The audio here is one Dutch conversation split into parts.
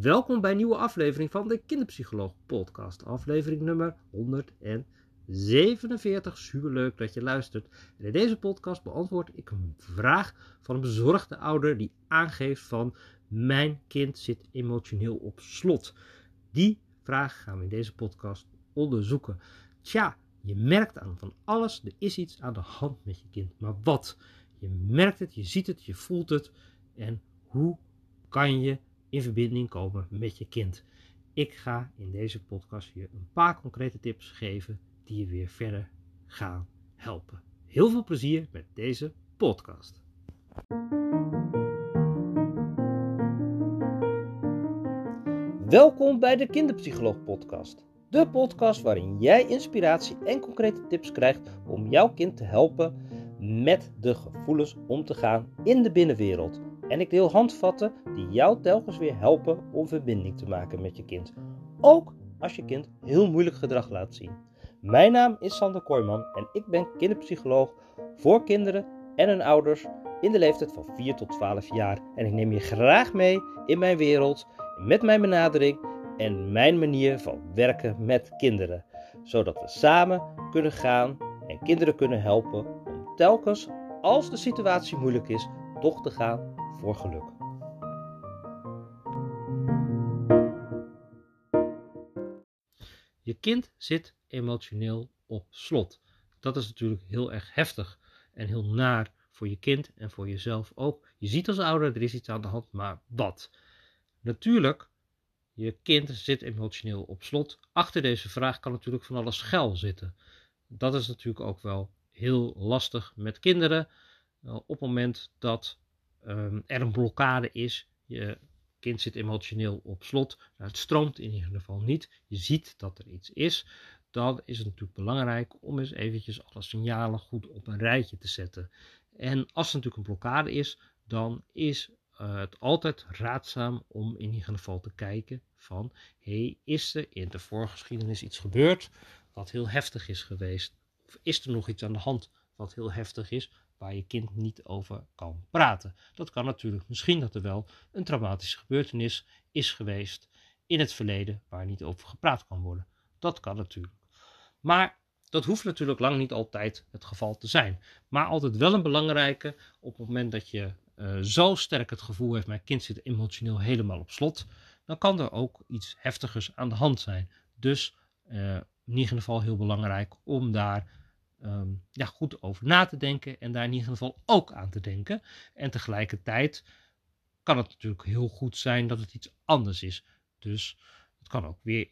Welkom bij een nieuwe aflevering van de Kinderpsycholoog Podcast, aflevering nummer 147. Super leuk dat je luistert. In deze podcast beantwoord ik een vraag van een bezorgde ouder die aangeeft van mijn kind zit emotioneel op slot. Die vraag gaan we in deze podcast onderzoeken. Tja, je merkt aan van alles, er is iets aan de hand met je kind. Maar wat? Je merkt het, je ziet het, je voelt het. En hoe kan je in verbinding komen met je kind? Ik ga in deze podcast je een paar concrete tips geven die je weer verder gaan helpen. Heel veel plezier met deze podcast. Welkom bij de Kinderpsycholoog Podcast. De podcast waarin jij inspiratie en concrete tips krijgt om jouw kind te helpen met de gevoelens om te gaan in de binnenwereld. En ik deel handvatten die jou telkens weer helpen om verbinding te maken met je kind. Ook als je kind heel moeilijk gedrag laat zien. Mijn naam is Sander Kooijman en ik ben kinderpsycholoog voor kinderen en hun ouders in de leeftijd van 4 tot 12 jaar. En ik neem je graag mee in mijn wereld met mijn benadering en mijn manier van werken met kinderen. Zodat we samen kunnen gaan en kinderen kunnen helpen om telkens, als de situatie moeilijk is, toch te gaan voor geluk. Je kind zit emotioneel op slot. Dat is natuurlijk heel erg heftig en heel naar voor je kind en voor jezelf ook. Je ziet als ouder, er is iets aan de hand, maar wat? Natuurlijk, je kind zit emotioneel op slot. Achter deze vraag kan natuurlijk van alles schuil zitten. Dat is natuurlijk ook wel heel lastig met kinderen. Uh, op het moment dat um, er een blokkade is, je kind zit emotioneel op slot, nou, het stroomt in ieder geval niet, je ziet dat er iets is, dan is het natuurlijk belangrijk om eens eventjes alle signalen goed op een rijtje te zetten. En als er natuurlijk een blokkade is, dan is uh, het altijd raadzaam om in ieder geval te kijken van, hey, is er in de voorgeschiedenis iets gebeurd wat heel heftig is geweest? Of is er nog iets aan de hand wat heel heftig is, waar je kind niet over kan praten? Dat kan natuurlijk misschien dat er wel een traumatische gebeurtenis is geweest in het verleden waar niet over gepraat kan worden. Dat kan natuurlijk. Maar dat hoeft natuurlijk lang niet altijd het geval te zijn. Maar altijd wel een belangrijke op het moment dat je uh, zo sterk het gevoel heeft, mijn kind zit emotioneel helemaal op slot, dan kan er ook iets heftigers aan de hand zijn. Dus uh, in ieder geval heel belangrijk om daar um, ja, goed over na te denken en daar in ieder geval ook aan te denken. En tegelijkertijd kan het natuurlijk heel goed zijn dat het iets anders is. Dus het kan ook weer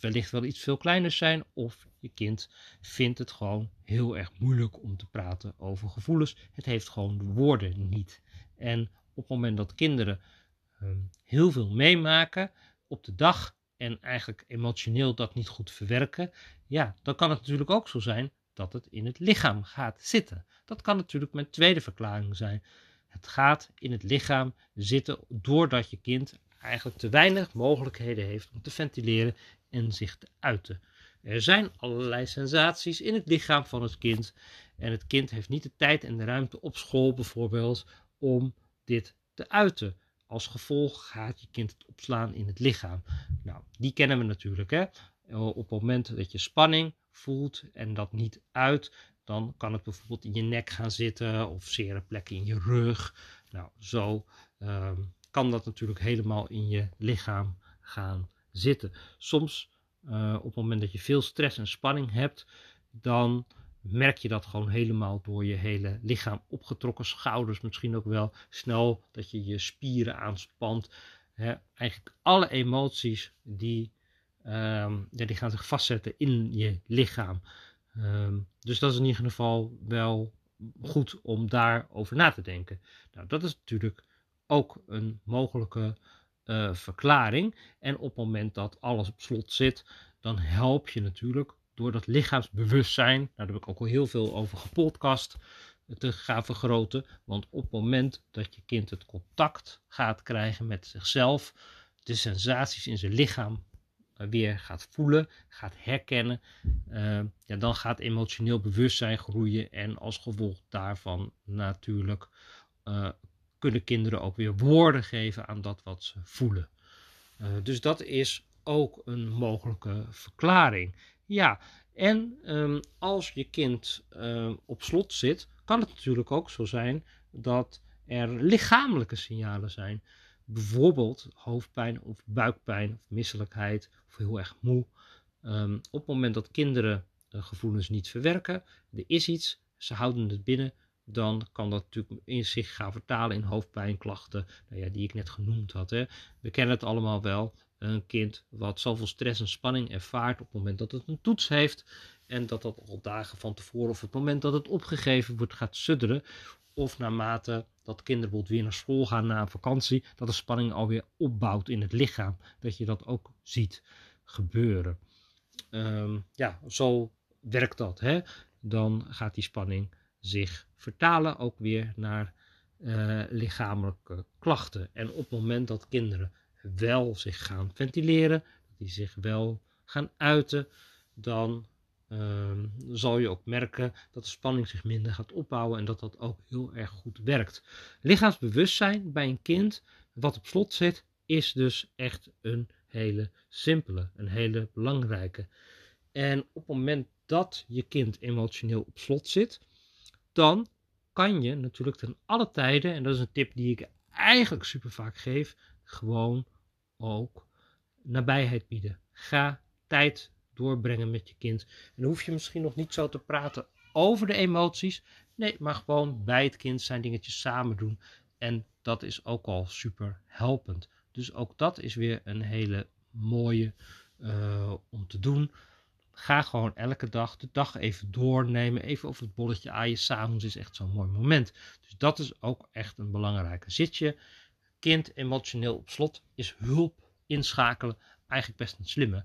wellicht wel iets veel kleiner zijn. Of je kind vindt het gewoon heel erg moeilijk om te praten over gevoelens. Het heeft gewoon de woorden niet. En op het moment dat kinderen um, heel veel meemaken op de dag en eigenlijk emotioneel dat niet goed verwerken, ja, dan kan het natuurlijk ook zo zijn dat het in het lichaam gaat zitten. Dat kan natuurlijk mijn tweede verklaring zijn. Het gaat in het lichaam zitten doordat je kind eigenlijk te weinig mogelijkheden heeft om te ventileren en zich te uiten. Er zijn allerlei sensaties in het lichaam van het kind en het kind heeft niet de tijd en de ruimte op school bijvoorbeeld om dit te uiten. Als gevolg gaat je kind het opslaan in het lichaam. Nou, die kennen we natuurlijk. Hè? Op het moment dat je spanning voelt en dat niet uit, dan kan het bijvoorbeeld in je nek gaan zitten of zere plekken in je rug. Nou, zo um, kan dat natuurlijk helemaal in je lichaam gaan zitten. Soms uh, op het moment dat je veel stress en spanning hebt, dan merk je dat gewoon helemaal door je hele lichaam opgetrokken schouders misschien ook wel snel dat je je spieren aanspant. Eigenlijk alle emoties die, um, ja, die gaan zich vastzetten in je lichaam. Um, dus dat is in ieder geval wel goed om daarover na te denken. Nou, dat is natuurlijk ook een mogelijke uh, verklaring. En op het moment dat alles op slot zit, dan help je natuurlijk door dat lichaamsbewustzijn, daar heb ik ook al heel veel over gepodcast, te gaan vergroten. Want op het moment dat je kind het contact gaat krijgen met zichzelf, de sensaties in zijn lichaam eh, weer gaat voelen, gaat herkennen, uh, ja, dan gaat emotioneel bewustzijn groeien en als gevolg daarvan natuurlijk uh, kunnen kinderen ook weer woorden geven aan dat wat ze voelen. Dus dat is ook een mogelijke verklaring. Ja, en um, als je kind uh, op slot zit, kan het natuurlijk ook zo zijn dat er lichamelijke signalen zijn. Bijvoorbeeld hoofdpijn of buikpijn of misselijkheid of heel erg moe. Um, op het moment dat kinderen uh, gevoelens niet verwerken, er is iets, ze houden het binnen, dan kan dat natuurlijk in zich gaan vertalen in hoofdpijnklachten, nou ja, die ik net genoemd had. Hè. We kennen het allemaal wel. Een kind wat zoveel stress en spanning ervaart op het moment dat het een toets heeft. En dat dat al dagen van tevoren of het moment dat het opgegeven wordt gaat sudderen. Of naarmate dat kinderen bijvoorbeeld weer naar school gaan na een vakantie. Dat de spanning alweer opbouwt in het lichaam. Dat je dat ook ziet gebeuren. Um, ja, zo werkt dat. Hè? Dan gaat die spanning zich vertalen ook weer naar uh, lichamelijke klachten. En op het moment dat kinderen wel zich gaan ventileren, dat die zich wel gaan uiten, dan uh, zal je ook merken dat de spanning zich minder gaat opbouwen en dat dat ook heel erg goed werkt. Lichaamsbewustzijn bij een kind wat op slot zit, is dus echt een hele simpele, een hele belangrijke. En op het moment dat je kind emotioneel op slot zit, dan kan je natuurlijk ten alle tijden, en dat is een tip die ik eigenlijk super vaak geef, gewoon ook nabijheid bieden. Ga tijd doorbrengen met je kind. En dan hoef je misschien nog niet zo te praten over de emoties. Nee, maar gewoon bij het kind zijn dingetjes samen doen. En dat is ook al super helpend. Dus ook dat is weer een hele mooie uh, om te doen. Ga gewoon elke dag de dag even doornemen. Even over het bolletje aaien. S'avonds is echt zo'n mooi moment. Dus dat is ook echt een belangrijke. Zit je kind emotioneel op slot, is hulp inschakelen eigenlijk best een slimme.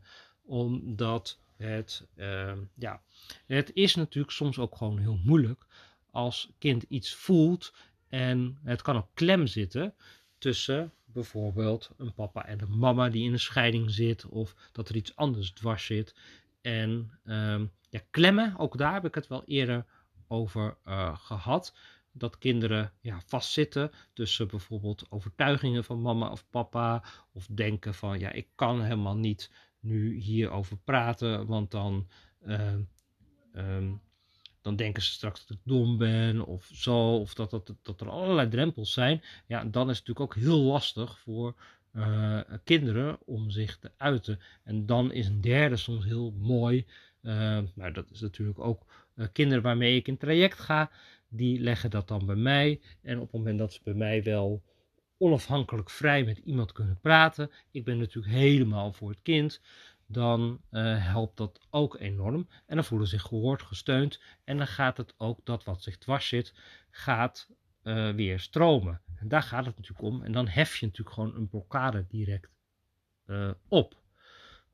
Omdat het, uh, ja, het is natuurlijk soms ook gewoon heel moeilijk als kind iets voelt en het kan ook klem zitten tussen bijvoorbeeld een papa en een mama die in een scheiding zit of dat er iets anders dwars zit. En um, ja, klemmen, ook daar heb ik het wel eerder over uh, gehad. Dat kinderen ja, vastzitten tussen bijvoorbeeld overtuigingen van mama of papa. Of denken van ja, ik kan helemaal niet nu hierover praten, want dan, uh, um, dan denken ze straks dat ik dom ben of zo. Of dat, dat, dat er allerlei drempels zijn. Ja, dan is het natuurlijk ook heel lastig voor uh, kinderen om zich te uiten. En dan is een derde soms heel mooi. Uh, maar dat is natuurlijk ook kinderen waarmee ik in traject ga. Die leggen dat dan bij mij. En op het moment dat ze bij mij wel onafhankelijk vrij met iemand kunnen praten. Ik ben natuurlijk helemaal voor het kind. Dan helpt dat ook enorm. En dan voelen ze zich gehoord, gesteund. En dan gaat het ook dat wat zich dwars zit, gaat weer stromen. En daar gaat het natuurlijk om. En dan hef je natuurlijk gewoon een blokkade direct uh, op.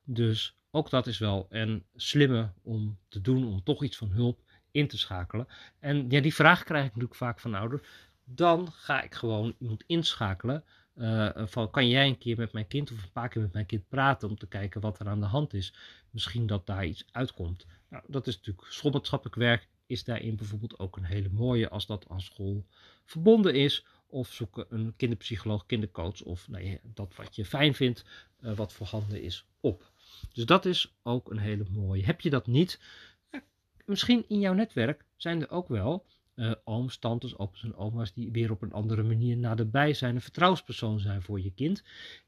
Dus ook dat is wel een slimme om te doen, om toch iets van hulp in te schakelen. En ja, die vraag krijg ik natuurlijk vaak van ouders. Dan ga ik gewoon iemand inschakelen. Uh, van kan jij een keer met mijn kind of een paar keer met mijn kind praten om te kijken wat er aan de hand is. Misschien dat daar iets uitkomt. Nou, dat is natuurlijk schoolmaatschappelijk werk. Is daarin bijvoorbeeld ook een hele mooie als dat aan school verbonden is of zoek een kinderpsycholoog, kindercoach of nou dat wat je fijn vindt, uh, wat voorhanden is, op. Dus dat is ook een hele mooie. Heb je dat niet? Ja, misschien in jouw netwerk zijn er ook wel uh, ooms, tantes, opa's en oma's die weer op een andere manier naderbij zijn, een vertrouwenspersoon zijn voor je kind.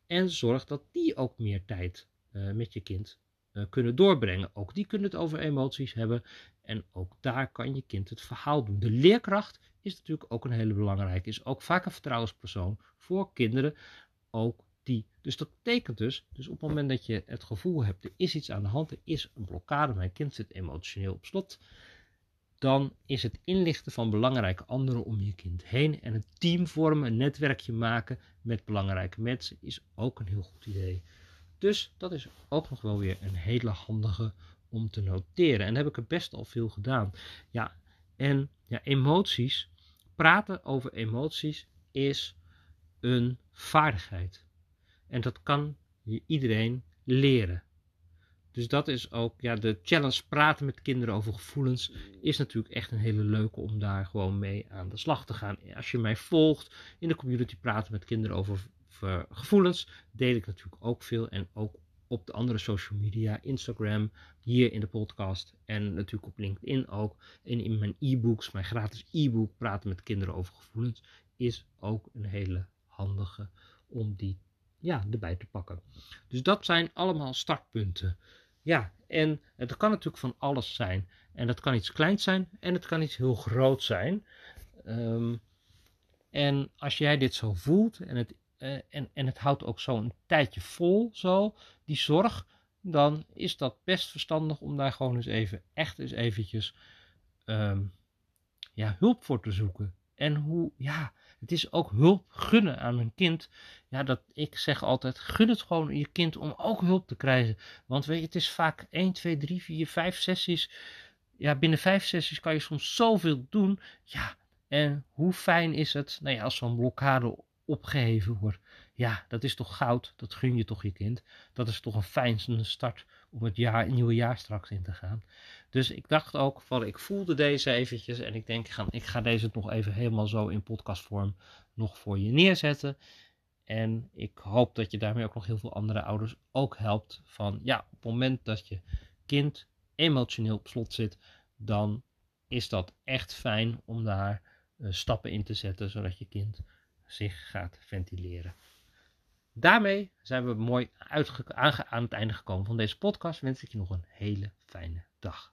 En zorg dat die ook meer tijd uh, met je kind kunnen doorbrengen. Ook die kunnen het over emoties hebben. En ook daar kan je kind het verhaal doen. De leerkracht is natuurlijk ook een hele belangrijke. Is ook vaak een vertrouwenspersoon voor kinderen. Ook die. Dus dat betekent dus, dus op het moment dat je het gevoel hebt, er is iets aan de hand, er is een blokkade, mijn kind zit emotioneel op slot. Dan is het inlichten van belangrijke anderen om je kind heen en een team vormen, een netwerkje maken met belangrijke mensen is ook een heel goed idee. Dus dat is ook nog wel weer een hele handige om te noteren. En daar heb ik er best al veel gedaan. Ja, en ja, emoties, praten over emoties is een vaardigheid. En dat kan je iedereen leren. Dus dat is ook, ja, de challenge praten met kinderen over gevoelens is natuurlijk echt een hele leuke om daar gewoon mee aan de slag te gaan. Als je mij volgt in de community praten met kinderen over gevoelens deel ik natuurlijk ook veel. En ook op de andere social media, Instagram, hier in de podcast en natuurlijk op LinkedIn ook. En in mijn e-books, mijn gratis e-book Praten met kinderen over gevoelens, is ook een hele handige om die ja, erbij te pakken. Dus dat zijn allemaal startpunten. Ja, en het kan natuurlijk van alles zijn. En dat kan iets kleins zijn en het kan iets heel groot zijn. Ehm, en als jij dit zo voelt en het, uh, en, en het houdt ook zo een tijdje vol, zo, die zorg, dan is dat best verstandig om daar gewoon eens even, echt eens eventjes ehm, ja, hulp voor te zoeken. En hoe, ja, het is ook hulp gunnen aan een kind. Ja, dat ik zeg altijd, gun het gewoon je kind om ook hulp te krijgen. Want weet je, het is vaak 1, 2, 3, 4, 5 sessies. Ja, binnen 5 sessies kan je soms zoveel doen. Ja, en hoe fijn is het, nou ja, als zo'n blokkade opgeheven wordt. Ja, dat is toch goud, dat gun je toch je kind. Dat is toch een fijnste start om het jaar, nieuwe jaar straks in te gaan. Dus ik dacht ook van, ik voelde deze eventjes en ik denk, ik ga, ik ga deze nog even helemaal zo in podcastvorm nog voor je neerzetten. En ik hoop dat je daarmee ook nog heel veel andere ouders ook helpt. Van ja, op het moment dat je kind emotioneel op slot zit, dan is dat echt fijn om daar uh, stappen in te zetten, zodat je kind zich gaat ventileren. Daarmee zijn we mooi aan het einde gekomen van deze podcast. Wens ik je nog een hele fijne dag.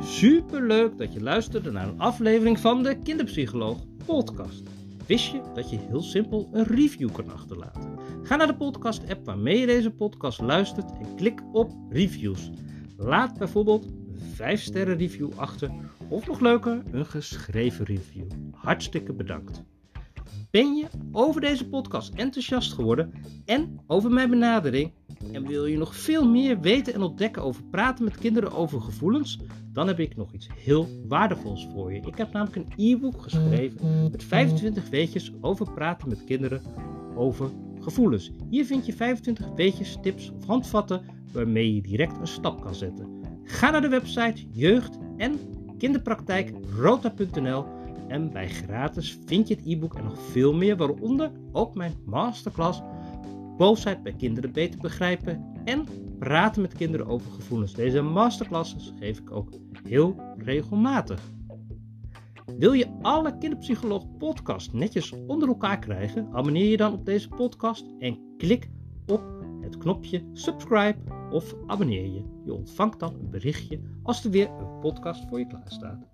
Super leuk dat je luisterde naar een aflevering van de Kinderpsycholoog podcast. Wist je dat je heel simpel een review kan achterlaten? Ga naar de podcast app waarmee je deze podcast luistert en klik op reviews. Laat bijvoorbeeld 5 sterren review achter of nog leuker een geschreven review. Hartstikke bedankt. Ben je over deze podcast enthousiast geworden en over mijn benadering en wil je nog veel meer weten en ontdekken over praten met kinderen over gevoelens? Dan heb ik nog iets heel waardevols voor je. Ik heb namelijk een e-book geschreven met 25 weetjes over praten met kinderen over gevoelens. Hier vind je 25 weetjes, tips of handvatten waarmee je direct een stap kan zetten. Ga naar de website jeugd- en kinderpraktijkrota.nl en bij gratis vind je het e-book en nog veel meer, waaronder ook mijn masterclass Boosheid bij kinderen beter begrijpen en praten met kinderen over gevoelens. Deze masterclasses geef ik ook heel regelmatig. Wil je alle Kinderpsycholoog podcast netjes onder elkaar krijgen? Abonneer je dan op deze podcast en klik op het knopje subscribe of abonneer je. Je ontvangt dan een berichtje als er weer een podcast voor je klaar staat.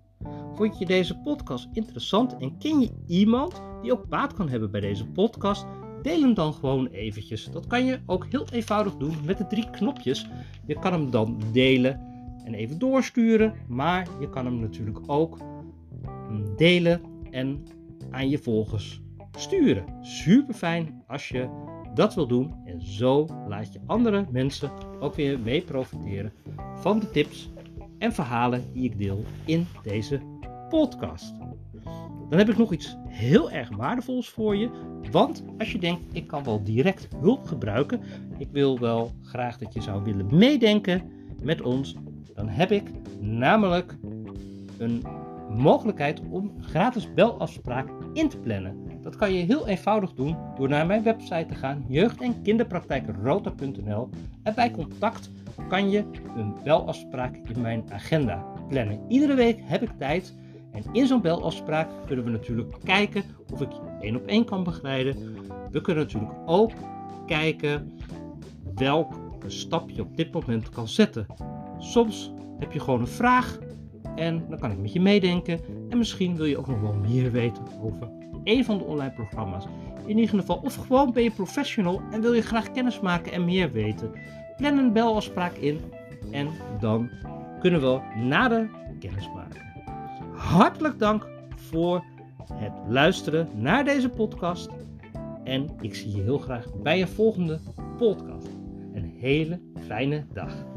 Vond je deze podcast interessant en ken je iemand die ook baat kan hebben bij deze podcast? Deel hem dan gewoon eventjes. Dat kan je ook heel eenvoudig doen met de drie knopjes. Je kan hem dan delen en even doorsturen, maar je kan hem natuurlijk ook delen en aan je volgers sturen. Super fijn als je dat wil doen en zo laat je andere mensen ook weer mee profiteren van de tips en verhalen die ik deel in deze podcast. Dan heb ik nog iets heel erg waardevols voor je. Want als je denkt, ik kan wel direct hulp gebruiken, ik wil wel graag dat je zou willen meedenken met ons, dan heb ik namelijk een mogelijkheid om gratis belafspraak in te plannen. Kan je heel eenvoudig doen door naar mijn website te gaan, jeugd- en kinderpraktijkrota.nl en bij contact kan je een belafspraak in mijn agenda plannen. Iedere week heb ik tijd en in zo'n belafspraak kunnen we natuurlijk kijken of ik je één op één kan begeleiden. We kunnen natuurlijk ook kijken welke stap je op dit moment kan zetten. Soms heb je gewoon een vraag en dan kan ik met je meedenken. En misschien wil je ook nog wel meer weten over een van de online programma's. In ieder geval, of gewoon ben je professional en wil je graag kennis maken en meer weten. Plan een belafspraak in en dan kunnen we nader kennis maken. Hartelijk dank voor het luisteren naar deze podcast. En ik zie je heel graag bij een volgende podcast. Een hele fijne dag.